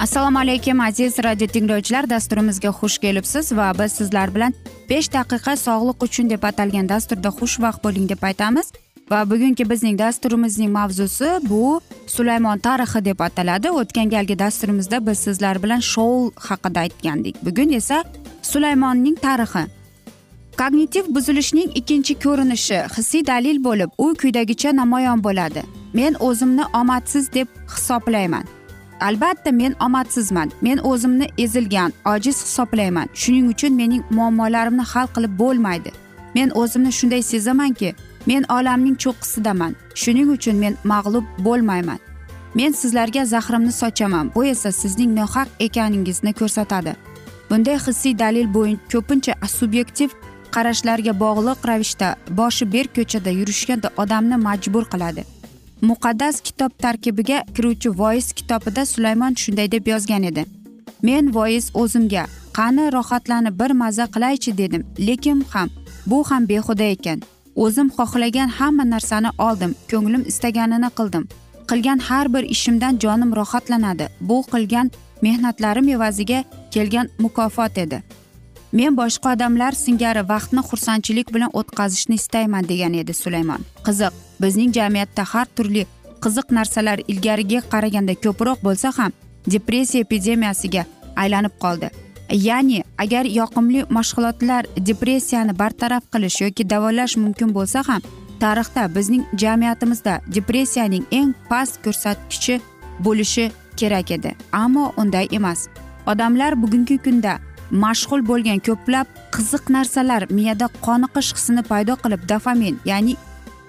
assalomu alaykum aziz radio tinglovchilar. Dasturimizga xush kelibsiz va biz sizlar bilan besh daqiqa sog'liq uchun deb atalgan dasturda xushvaqt bo'ling deb aytamiz. Va bugungi bizning dasturimizning mavzusi bu sulaymon tarixi deb ataladi. O'tgan galgi dasturimizda biz sizlar bilan shoul haqida aytgandik. Bugun esa sulaymonning tarixi. Kognitiv buzilishning ikkinchi ko'rinishi hissiy dalil bo'lib u quyidagicha namoyon bo'ladi. Men o'zimni omadsiz deb hisoblayman. Albatta men omadsizman. Men o'zimni ezilgan ojiz hisoblayman. Shuning uchun mening muammolarimni hal qilib bo'lmaydi. Men o'zimni shunday sezamanki men olamning cho'qqisidaman. Shuning uchun men mag'lub bo'lmayman. Men sizlarga zahrimni sochaman. Bu esa sizning nohaq ekaningizni ko'rsatadi. Bunday hissiy dalil bo'yin ko'pincha subyektiv qarashlarga bog'liq ravishda boshi berk ko'chada yurishga odamni majbur qiladi. Muqaddas kitob tarkibiga kiruvchi voiz kitobida sulaymon shunday deb yozgan edi. Men voiz o'zimga qani rohatlanib bir maza qilaychi dedim lekin ham bu ham behuda ekan. O'zim xohlagan hamma narsani oldim ko'nglim istaganini qildim. Qilgan har bir ishimdan jonim rohatlanadi. Bu qilgan mehnatlarim evaziga kelgan mukofot edi. Men boshqa odamlar singari vaqtni xursandchilik bilan o'tkazishni istayman degan edi sulaymon qiziq bizning jamiyatda har turli qiziq narsalar ilgariga qaraganda ko'proq bo'lsa ham depressiya epidemiyasiga aylanib qoldi. Ya'ni agar yoqimli mashg'ulotlar depressiyani bartaraf qilish yoki davolash mumkin bo'lsa ham tarixda bizning jamiyatimizda depressiyaning eng past ko'rsatkichi bo'lishi kerak edi. Ammo unday emas. Odamlar bugungi kunda mashg'ul bo'lgan ko'plab qiziq narsalar miyada qoniqish hissini paydo qilib dofamin ya'ni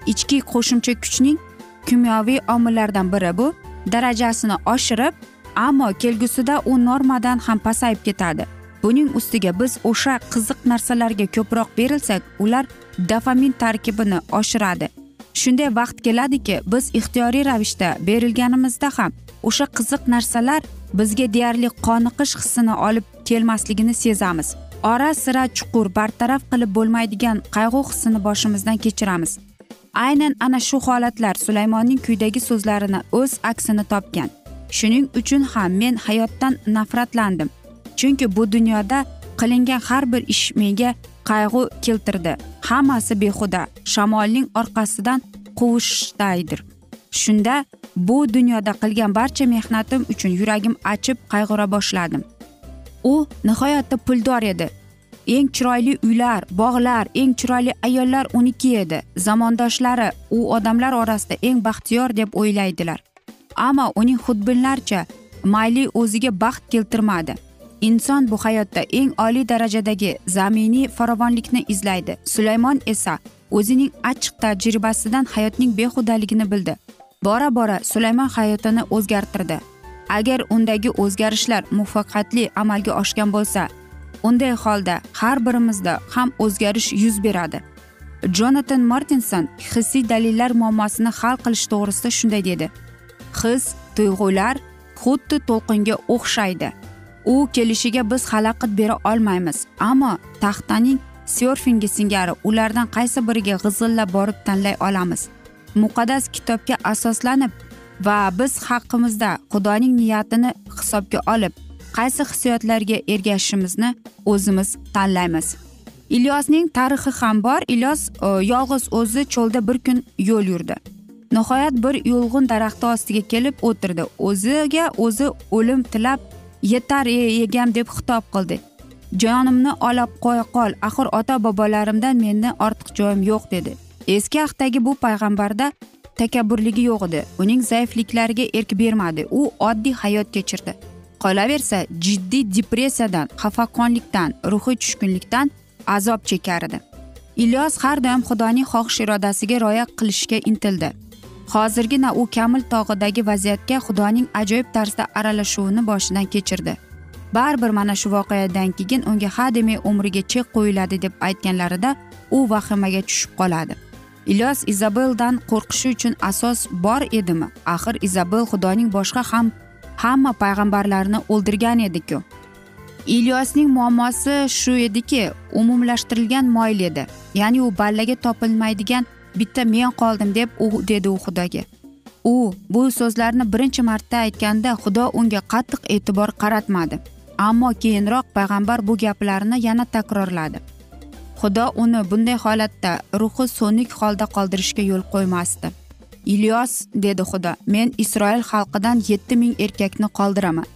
ichki qo'shimcha kuchning kimyoviy omillaridan biri bu. Darajasini oshirib ammo kelgusida u normadan ham pasayib ketadi. Buning ustiga biz o'sha qiziq narsalarga ko'proq berilsak ular dofamin tarkibini oshiradi. Shunday vaqt keladiki biz ixtiyoriy ravishda berilganimizda ham o'sha qiziq narsalar bizga deyarli qoniqish hissini olib kelmasligini sezamiz. Ora sira chuqur bartaraf qilib bo'lmaydigan qayg'u hissini boshimizdan kechiramiz. Aynan ana shu holatlar sulaymonning kuydagi so'zlarini o'z aksini topgan. Shuning uchun ham men hayotdan nafratlandim. Chunki bu dunyoda qilingan har bir ish menga qayg'u keltirdi. Hammasi behuda shamolning orqasidan quvishdaydir shunda bu dunyoda qilgan barcha mehnatim uchun yuragim achib qayg'ura boshladim. U nihoyatda puldor edi. Eng chiroyli uylar bog'lar eng chiroyli ayollar uniki edi. Zamondoshlari u odamlar orasida eng baxtiyor deb o'ylaydilar. Ammo uning xudbinlarcha mayli o'ziga baxt keltirmadi. Inson bu hayotda eng oliy darajadagi zaminiy farovonlikni izlaydi. Sulaymon esa o'zining achchiq tajribasidan hayotning behudaligini bildi. Bora bora sulaymon hayotini o'zgartirdi. Agar undagi o'zgarishlar muvaffaqiyatli amalga oshgan bo'lsa unday holda har birimizda ham o'zgarish yuz beradi. Jonatan martinson hissiy dalillar muammosini hal qilish to'g'risida shunday dedi. His tuyg'ular xuddi to'lqinga o'xshaydi. U kelishiga biz xalaqit bera olmaymiz ammo taxtaning syorfingi singari ulardan qaysi biriga g'izillab borib tanlay olamiz? Muqaddas kitobga asoslanib va biz haqimizda xudoning niyatini hisobga olib qaysi hissiyotlarga ergashishimizni o'zimiz tanlaymiz. Ilyosning tarixi ham bor. Ilyos e, yolg'iz o'zi cho'lda bir kun yo'l yurdi. Nihoyat bir yulg'un daraxti ostiga kelib o'tirdi. O'ziga o'zi o'lim tilab yetar e, egam deb xitob qildi. Jonimni olib qo'ya qol. Axir ota bobolarimdan menda ortiq joyim yo'q dedi. Eski ahdagi bu payg'ambarda takabburligi yo'q edi. Uning zaifliklariga erk bermadi. U oddiy hayot kechirdi. Qolaversa jiddiy depressiyadan xafaqonlikdan ruhiy tushkunlikdan azob chekar edi ilyos har doim xudoning xohish irodasiga rioya qilishga intildi. Hozirgina u kamil tog'idagi vaziyatga xudoning ajoyib tarzda aralashuvini boshidan kechirdi. Baribir mana shu voqeadan keyin unga hademay umriga chek qo'yiladi deb aytganlarida u vahimaga tushib qoladi. Ilyos izabeldan qo'rqishi uchun asos bor edimi? Axir izabel xudoning boshqa ham hamma payg'ambarlarni o'ldirgan ediku. Ilyosning muammosi shu ediki umumlashtirilgan moyil edi. Ya'ni u ballaga topilmaydigan bitta men qoldim deb u dedi u xudoga. U bu so'zlarni birinchi marta aytganda xudo unga qattiq e'tibor qaratmadi. Ammo keyinroq payg'ambar bu gaplarni yana takrorladi. Xudo uni bunday holatda ruhi so'nik holda qoldirishga yo'l qo'ymasdi. Ilyos dedi xudo men isroil xalqidan yetti ming erkakni qoldiraman.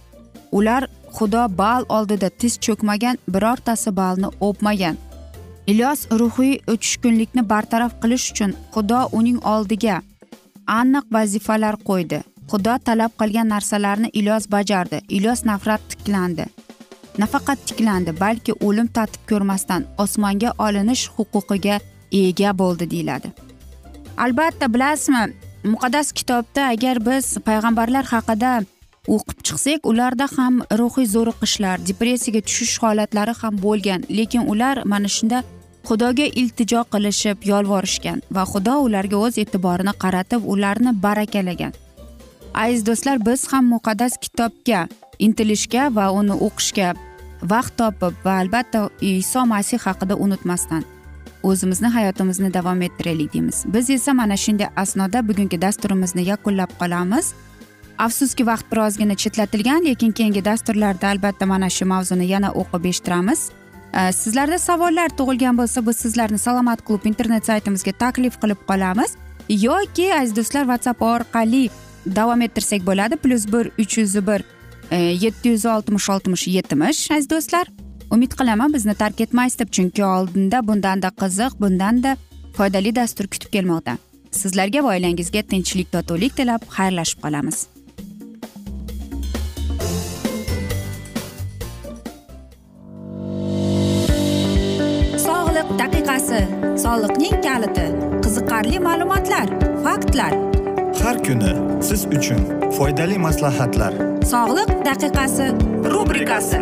Ular xudo baal oldida tiz cho'kmagan birortasi baalni o'pmagan. Ilyos ruhiy tushkunlikni bartaraf qilish uchun xudo uning oldiga aniq vazifalar qo'ydi. Xudo talab qilgan narsalarni ilyos bajardi. Ilyos nafrat tiklandi. Nafaqat tiklandi balki o'lim tatib ko'rmasdan osmonga olinish huquqiga ega bo'ldi deyiladi. Albatta bilasizmi muqaddas kitobda agar biz payg'ambarlar haqida o'qib chiqsak ularda ham ruhiy zo'riqishlar depressiyaga tushish holatlari ham bo'lgan. Lekin ular mana shunda xudoga iltijo qilishib yolvorishgan va xudo ularga o'z e'tiborini qaratib ularni barakalagan. Aziz do'stlar biz ham muqaddas kitobga intilishga va uni o'qishga vaqt topib va albatta iso masih haqida unutmasdan o'zimizni hayotimizni davom ettiraylik deymiz. Biz esa mana shunday asnoda bugungi dasturimizni yakunlab qolamiz. Afsuski vaqt birozgina chetlatilgan lekin keyingi dasturlarda albatta mana shu mavzuni yana o'qib eshittiramiz. Sizlarda savollar tug'ilgan bo'lsa biz sizlarni salomat klub internet saytimizga taklif qilib qolamiz. Yoki aziz do'stlar whatsapp orqali davom ettirsak bo'ladi. Plyus bir uch yuz bir e, yetti yuz oltmish oltmish yetmish aziz do'stlar. Umid qilaman bizni tark etmaysiz deb chunki oldinda bundanda qiziq bundanda foydali dastur kutib kelmoqda. Sizlarga va oilangizga tinchlik totuvlik tilab xayrlashib qolamiz. Sog'liq daqiqasi soliqning kaliti qiziqarli ma'lumotlar faktlar. Har kuni siz uchun foydali maslahatlar. Sog'liq daqiqasi rubrikasi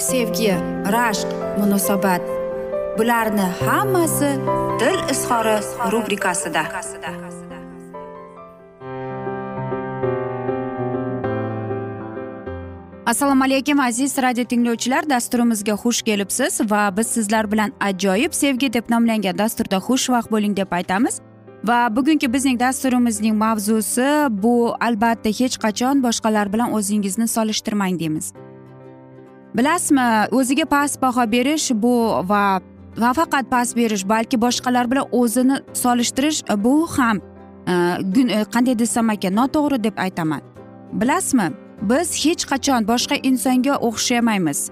sevgi rashq munosabat. Bularni hammasi dil izhori rubrikasida. Assalomu alaykum aziz radio tinglovchilar. Dasturimizga xush kelibsiz va biz sizlar bilan ajoyib sevgi deb nomlangan dasturda xushvaqt bo'ling deb aytamiz. Va bugungi bizning dasturimizning mavzusi bu albatta hech qachon boshqalar bilan o'zingizni solishtirmang deymiz. Bilasizmi o'ziga past baho berish bu va va faqat past berish balki boshqalar bilan o'zini solishtirish e, bu ham e, e, qanday desam ekan noto'g'ri deb aytaman. Bilasizmi biz hech qachon boshqa insonga o'xshamaymiz.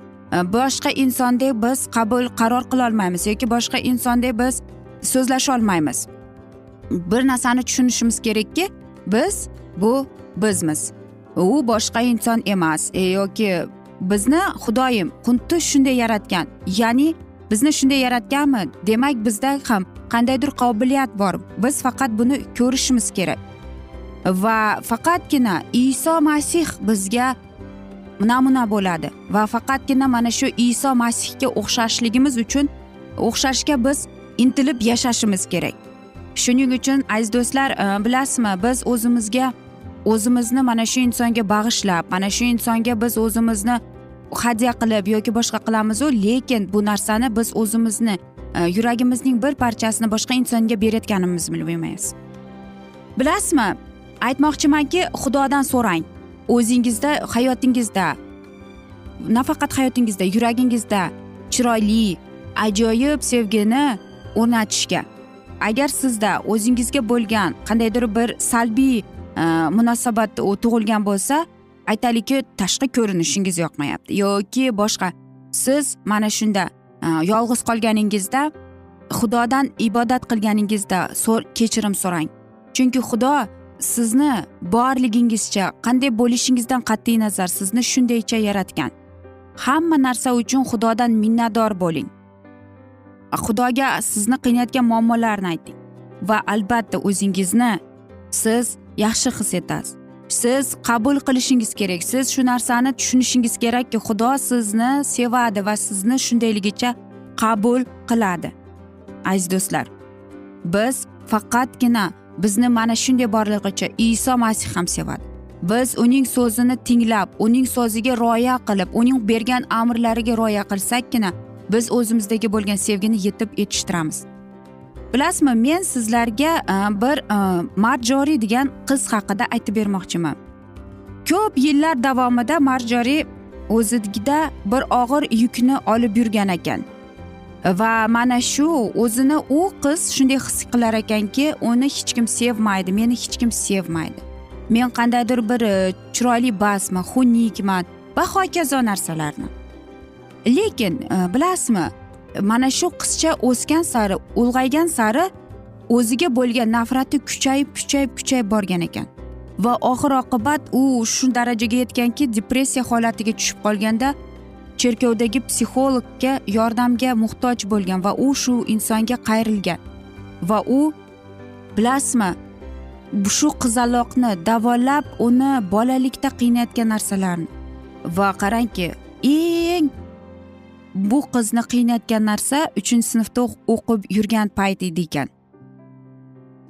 Boshqa insondek biz qabul qaror qilolmaymiz yoki boshqa insondek biz so'zlasholmaymiz bir narsani tushunishimiz kerakki biz bu bizmiz. U boshqa inson emas e, yoki bizni xudoyim xuddi shunday yaratgan. Ya'ni bizni shunday yaratganmi? Demak bizda ham qandaydir qobiliyat bor. Biz faqat buni ko'rishimiz kerak. Va faqatgina iso masih bizga namuna bo'ladi. Va faqatgina mana shu iso masihga o'xshashligimiz uchun o'xshashga biz intilib yashashimiz kerak. Shuning uchun aziz do'stlar e, bilasizmi biz o'zimizga o'zimizni mana shu insonga bag'ishlab mana shu insonga biz o'zimizni hadya qilib yoki boshqa qilamizu lekin bu narsani biz o'zimizni e, yuragimizning bir parchasini boshqa insonga berayotganimizni bilmaymiz. Bilasizmi? Aytmoqchimanki xudodan so'rang. O'zingizda hayotingizda nafaqat hayotingizda yuragingizda chiroyli ajoyib sevgini o'rnatishga agar sizda o'zingizga bo'lgan qandaydir bir salbiy Э, munosabat tug'ilgan bo'lsa aytaylikki tashqi ko'rinishingiz yoqmayapti. Yoki boshqa siz mana shunda e, yolg'iz qolganingizda xudodan ibodat qilganingizda kechirim so'rang. Chunki xudo sizni borligingizcha qanday bo'lishingizdan qat'iy nazar sizni shundaycha yaratgan. Hamma narsa uchun xudodan minnatdor bo'ling. Xudoga sizni qiynayotgan muammolarni ayting. Va albatta o'zingizni siz yaxshi his etasiz. Siz qabul qilishingiz kerak. Siz shu narsani tushunishingiz kerakki xudo sizni sevadi va sizni shundayligicha qabul qiladi. Aziz do'stlar biz faqatgina bizni mana shunday borlig'icha iso masih ham sevadi. Biz uning so'zini tinglab uning so'ziga rioya qilib uning bergan amrlariga rioya qilsakkina biz o'zimizdagi bo'lgan sevgini yetib yetishtiramiz. Bilasizmi men sizlarga e, bir e, marjori degan qiz haqida aytib bermoqchiman. Ko'p yillar davomida marjori o'zida bir og'ir yukni olib yurgan ekan. Va mana shu o'zini u qiz shunday his qilar ekanki uni hech kim sevmaydi meni hech kim sevmaydi. Men qandaydir bir e, chiroyli emasman xunukman va hokazo narsalarni. Lekin bilasizmi mana shu qizcha o'sgan sari ulg'aygan sari o'ziga bo'lgan nafrati kuchayib kuchayib kuchayib borgan ekan. Va oxir oqibat u shu darajaga yetganki depressiya holatiga tushib qolganda cherkovdagi psixologga yordamga muhtoj bo'lgan va u shu insonga qayrilgan. Va u bilasizmi shu qizaloqni davolab uni bolalikda qiynayotgan narsalarni. Va qarangki eng bu qizni qiynayotgan narsa uchinchi sinfda o'qib yurgan payt edi ekan.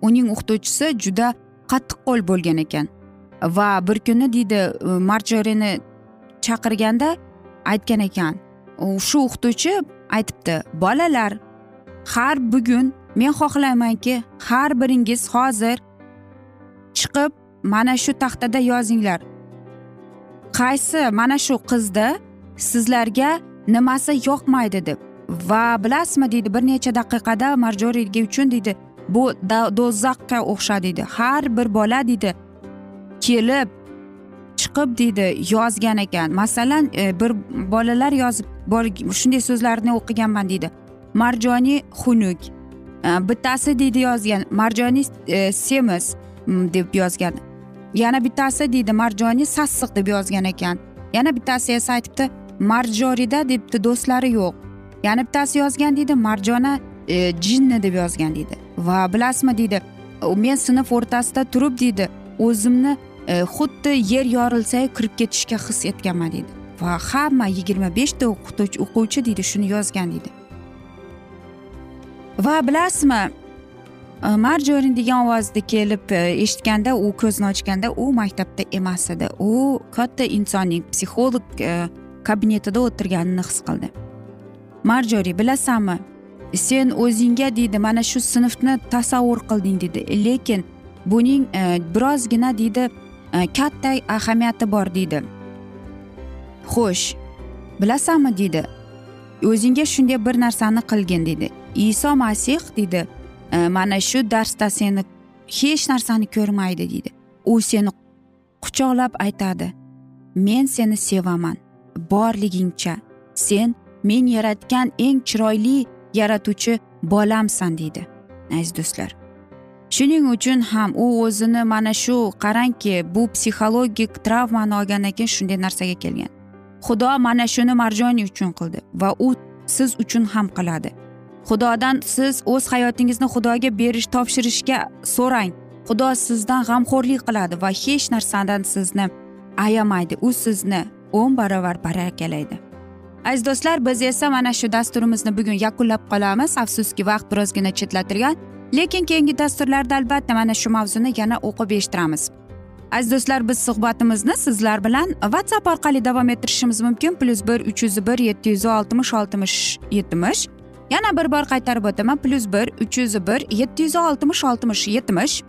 Uning o'qituvchisi juda qattiqqo'l bo'lgan ekan va bir kuni deydi marjorini chaqirganda aytgan ekan shu o'qituvchi aytibdi bolalar har bugun men xohlaymanki har biringiz hozir chiqib mana shu taxtada yozinglar. Qaysi mana shu qizda sizlarga nimasi yoqmaydi deb va bilasizmi deydi bir necha daqiqada marjoriga uchun deydi bu do'zaxga o'xshadi deydi. Har bir bola deydi kelib chiqib deydi yozgan ekan. Masalan e, bir bolalar yozib shunday so'zlarni o'qiganman deydi. Marjoniy xunuk. E, bittasi deydi yozgan. Marjoniy e, semiz deb yozgan. Yana bittasi deydi marjoniy sassiq deb yozgan ekan. Yana bittasi esa aytibdi marjorida debdi do'stlari yo'q. Yana bittasi yozgan deydi marjona e, jinni deb yozgan deydi. Va bilasizmi deydi men sinf o'rtasida turib deydi o'zimni E, xuddi yer yorilsa kirib ketishga his etganman deydi. Va hamma yigirma beshta o'qituvchi o'quvchi deydi shuni yozgan deydi. Va bilasizmi e, marjorin degan ovozni kelib e, eshitganda u ko'zini ochganda u maktabda emas edi. U katta insonning psixolog kabinetida o'tirganini his qildi. Marjori bilasanmi? Sen o'zingga deydi mana shu sinfni tasavvur qilding deydi lekin buning e, birozgina deydi e, katta ahamiyati bor deydi. Xo'sh bilasanmi? deydi. O'zingga shunday bir narsani qilgin deydi. Iso masih deydi. E, mana shu darsda seni hech narsani ko'rmaydi deydi. U seni quchoqlab aytadi. Men seni sevaman. Borligingcha sen men yaratgan eng chiroyli yaratuvchi bolamsan deydi. Aziz do'stlar shuning uchun ham u o'zini mana shu qarangki bu psixologik travmani olgandan keyin shunday narsaga kelgan. Xudo mana shuni marjoniy uchun qildi va u siz uchun ham qiladi. Xudodan siz o'z hayotingizni xudoga berish topshirishga so'rang. Xudo sizdan g'amxo'rlik qiladi va hech narsadan sizni ayamaydi. U sizni o'n barobar barakalaydi aziz do'stlar biz esa mana shu dasturimizni bugun yakunlab qolamiz. Afsuski vaqt birozgina chetlatilgan lekin keyingi dasturlarda albatta mana shu mavzuni yana o'qib eshittiramiz. Aziz do'stlar biz suhbatimizni sizlar bilan whatsapp orqali davom ettirishimiz mumkin. Plyus bir uch yuz bir yetti yuz oltmish oltmish yetmish. Yana bir bor qaytarib o'taman. Plyus bir uch yuz bir yetti yuz oltmish oltmish yetmish.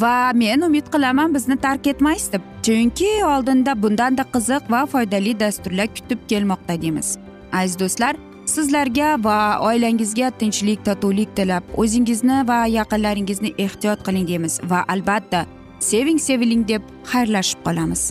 Va men umid qilaman bizni tark etmaysiz deb. Chunki oldinda bundanda qiziq va foydali dasturlar kutib kelmoqda deymiz. Aziz do'stlar sizlarga va oilangizga tinchlik totuvlik tilab o'zingizni va yaqinlaringizni ehtiyot qiling deymiz va albatta seving seviling deb xayrlashib qolamiz.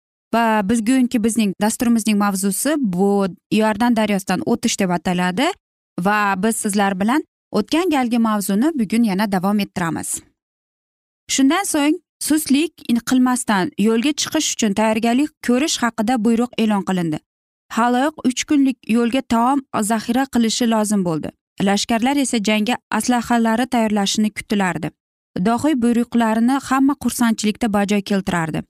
Va bugungi bizning dasturimizning mavzusi bu iordan daryosidan o'tish deb ataladi va biz sizlar bilan o'tgan galgi mavzuni bugun yana davom ettiramiz. Shundan so'ng sustlik qilmasdan yo'lga chiqish uchun tayyorgarlik ko'rish haqida buyruq e'lon qilindi. Haloyiq uch kunlik yo'lga taom zaxira qilishi lozim bo'ldi. Lashkarlar esa jangga aslahalari tayyorlashini kutilardi. Dohiy buyruqlarini hamma xursandchilikda bajo keltirardi.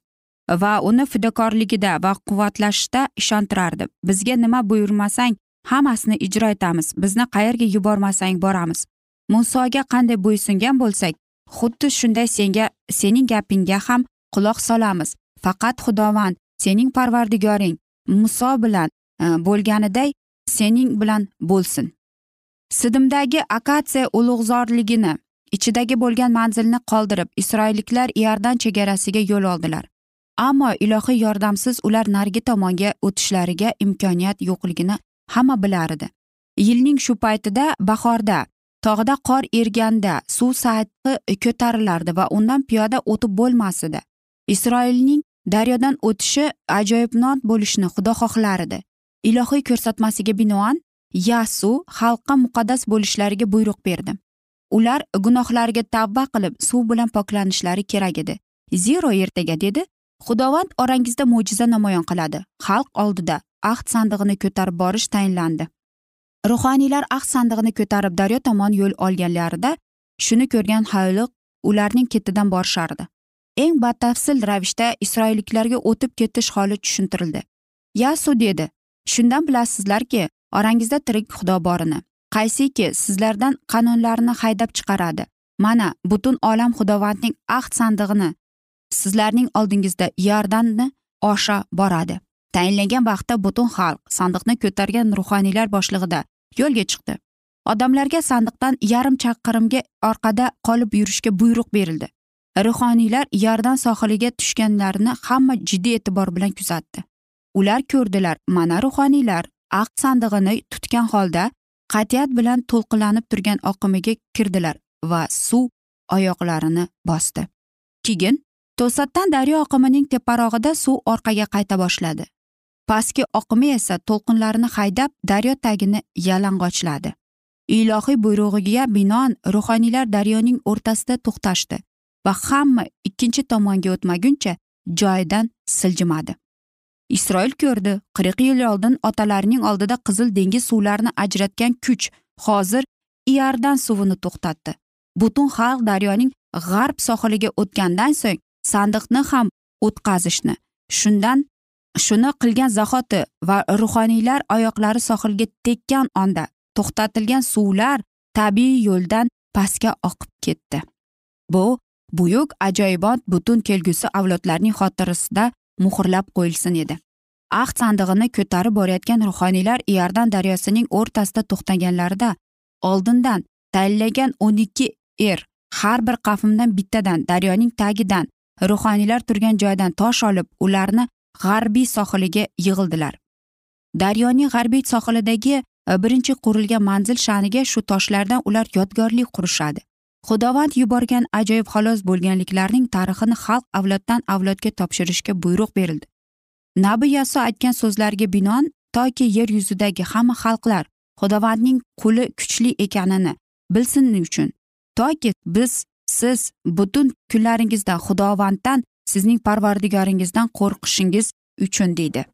Va uni fidokorligida va quvvatlashda ishontirardi. Bizga nima buyurmasang hammasini ijro etamiz. Bizni qayerga yubormasang boramiz. Musoga qanday bo'ysungan bo'lsak xuddi shunday senga sening gapingga ham quloq solamiz. Faqat xudovand sening parvardigoring muso bilan e, bo'lganiday sening bilan bo'lsin. Sidimdagi akatsiya ulug'zorligini ichidagi bo'lgan manzilni qoldirib isroilliklar iordan chegarasiga yo'l oldilar. Ammo ilohiy yordamsiz ular narigi tomonga o'tishlariga imkoniyat yo'qligini hamma bilar edi. Yilning shu paytida bahorda tog'da qor erganda suv sathi ko'tarilardi va undan piyoda o'tib bo'lmas edi. Isroilning daryodan o'tishi ajoyibnon bo'lishini xudo xohlar edi. Ilohiy ko'rsatmasiga binoan yasu xalqqa muqaddas bo'lishlariga buyruq berdi. Ular gunohlariga tavba qilib suv bilan poklanishlari kerak edi. Zero ertaga dedi xudovand orangizda mo'jiza namoyon qiladi. Xalq oldida ahd sandig'ini ko'tarib borish tayinlandi. Ruhoniylar ahd sandig'ini ko'tarib daryo tomon yo'l olganlarida shuni ko'rgan hayliq ularning ketidan borishardi. Eng batafsil ravishda isroilliklarga o'tib ketish holi tushuntirildi. Yasu dedi shundan bilasizlarki orangizda tirik xudo borini. Qaysiki sizlardan qonunlarni haydab chiqaradi. Mana butun olam xudovandning ahd sandig'ini sizlarning oldingizda iordanni osha boradi. Tayinlangan vaqtda butun xalq sandiqni ko'targan ruhoniylar boshlig'ida yo'lga chiqdi. Odamlarga sandiqdan yarim chaqirimga orqada qolib yurishga buyruq berildi. Ruhoniylar iordan sohiliga tushganlarini hamma jiddiy e'tibor bilan kuzatdi. Ular ko'rdilar mana ruhoniylar aqd sandig'ini tutgan holda qat'iyat bilan to'lqinlanib turgan oqimiga kirdilar va suv oyoqlarini bosdi. Keyin to'satdan daryo oqimining teparog'ida suv orqaga qayta boshladi. Pastki oqimi esa to'lqinlarni haydab daryo tagini yalang'ochladi ilohiy buyrug'iga binoan ruhoniylar daryoning o'rtasida to'xtashdi va hamma ikkinchi tomonga o'tmaguncha joyidan siljimadi. Isroil ko'rdi qirq yil oldin otalarining oldida qizil dengiz suvlarini ajratgan kuch hozir iordan suvini to'xtatdi. Butun xalq daryoning g'arb sohiliga o'tgandan so'ng sandiqni ham o'tqazishni shundan shuni qilgan zahoti va ruhoniylar oyoqlari sohilga tekkan onda to'xtatilgan suvlar tabiiy yo'ldan pastga oqib ketdi. Bu buyuk ajoyibot butun kelgusi avlodlarning xotirasida muhrlab qo'yilsin edi. Ahd sandig'ini ko'tarib borayotgan ruhoniylar iordan daryosining o'rtasida to'xtaganlarida oldindan tayinlagan o'n ikki er har bir qavmdan bittadan daryoning tagidan ruhoniylar turgan joydan tosh olib ularni g'arbiy sohiliga yig'ildilar. Daryoning g'arbiy sohilidagi e, birinchi qurilgan manzil sha'niga shu toshlardan ular yodgorlik qurishadi. Xudovand yuborgan ajoyib xalos bo'lganliklarning tarixini xalq avloddan avlodga topshirishga buyruq berildi. Nabi yaso aytgan so'zlariga binoan toki yer yuzidagi hamma xalqlar xudovandning quli kuchli ekanini bilsin uchun. Toki biz siz butun kunlaringizda xudovanddan sizning parvardigoringizdan qo'rqishingiz uchun deydi.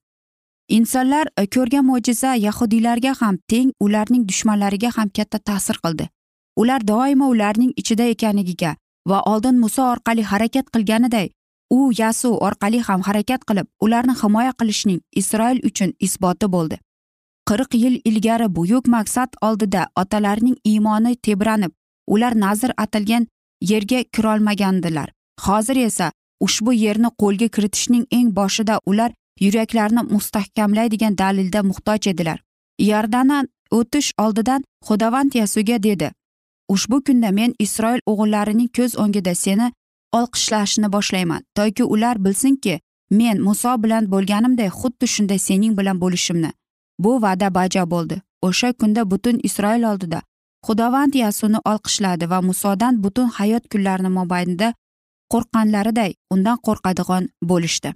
Insonlar e, ko'rgan mo'jiza yahudiylarga ham teng ularning dushmanlariga ham katta ta'sir qildi. Ular doimo ularning ichida ekanligiga va oldin muso orqali harakat qilganiday u yasu orqali ham harakat qilib ularni himoya qilishning isroil uchun isboti bo'ldi. Qirq yil ilgari buyuk maqsad oldida otalarining iymoni tebranib ular nazr atilgan yerga kirolmagandilar. Hozir esa ushbu yerni qo'lga kiritishning eng boshida ular yuraklarini mustahkamlaydigan dalilda muhtoj edilar. Iordandan o'tish oldidan xudovand yasuga dedi ushbu kunda men isroil o'g'illarining ko'z o'ngida seni olqishlashni boshlayman. Toki ular bilsinki men muso bilan bo'lganimday xuddi shunday sening bilan bo'lishimni bu va'da bajo bo'ldi. O'sha kunda butun isroil oldida xudovand yasuni olqishladi va musodan butun hayot kunlarini mobaynida qo'rqqanlariday undan qo'rqadigan bo'lishdi.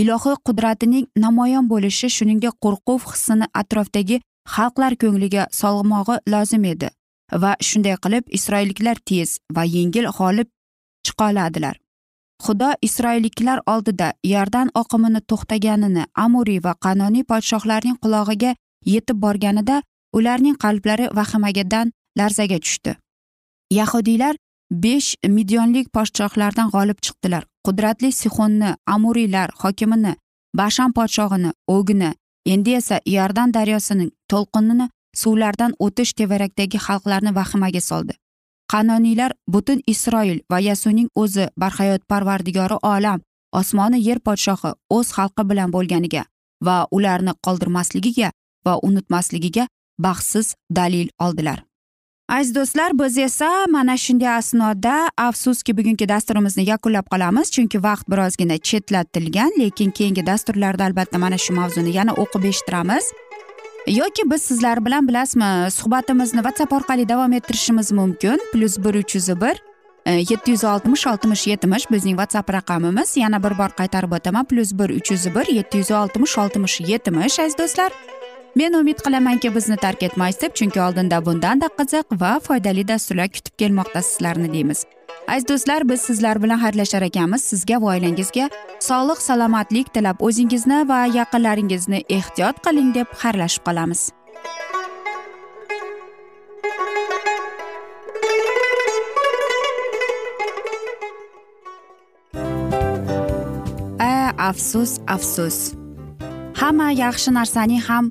Ilohiy qudratining namoyon bo'lishi shuningdek qo'rquv hissini atrofdagi xalqlar ko'ngliga solmog'i lozim edi va shunday qilib isroilliklar tez va yengil g'olib chiqoladilar. Xudo isroilliklar oldida iordan oqimini to'xtaganini amuriy va qanoniy podshohlarning qulog'iga yetib borganida ularning qalblari vahimadan larzaga tushdi. Yahudiylar besh midyonlik podshohlardan g'olib chiqdilar. Qudratli sixonni amuriylar hokimini basham podshohini o'gni endi esa iordan daryosining to'lqinini suvlardan o'tish tevarakdagi xalqlarni vahimaga soldi. Qanoniylar butun isroil va yasuning o'zi barhayot parvardigori olam osmoni yer podshohi o'z xalqi bilan bo'lganiga va ularni qoldirmasligiga va unutmasligiga baxtsiz dalil oldilar. Aziz do'stlar biz esa mana shunday asnoda afsuski bugungi dasturimizni yakunlab qolamiz chunki vaqt birozgina chetlatilgan lekin keyingi dasturlarda albatta mana shu mavzuni yana o'qib eshittiramiz. Yoki biz sizlar bilan bilasizmi suhbatimizni whatsapp orqali davom ettirishimiz mumkin plyus bir uch yuz bir e, yetti yuz oltmish oltmish yetmish bizning whatsapp raqamimiz. Yana bir bor qaytarib o'taman plyus bir uch yuz bir yetti yuz oltmish oltmish yetmish aziz do'stlar. Men umid qilamanki bizni tark etmaysiz deb chunki oldinda bundanda qiziq va foydali dasturlar kutib kelmoqda sizlarni deymiz. Aziz do'stlar biz sizlar bilan xayrlashar ekanmiz. Sizga va oilangizga sog'lik salomatlik tilab o'zingizni va yaqinlaringizni ehtiyot qiling deb xayrlashib qolamiz. A afsus afsus. Hamma yaxshi narsaning ham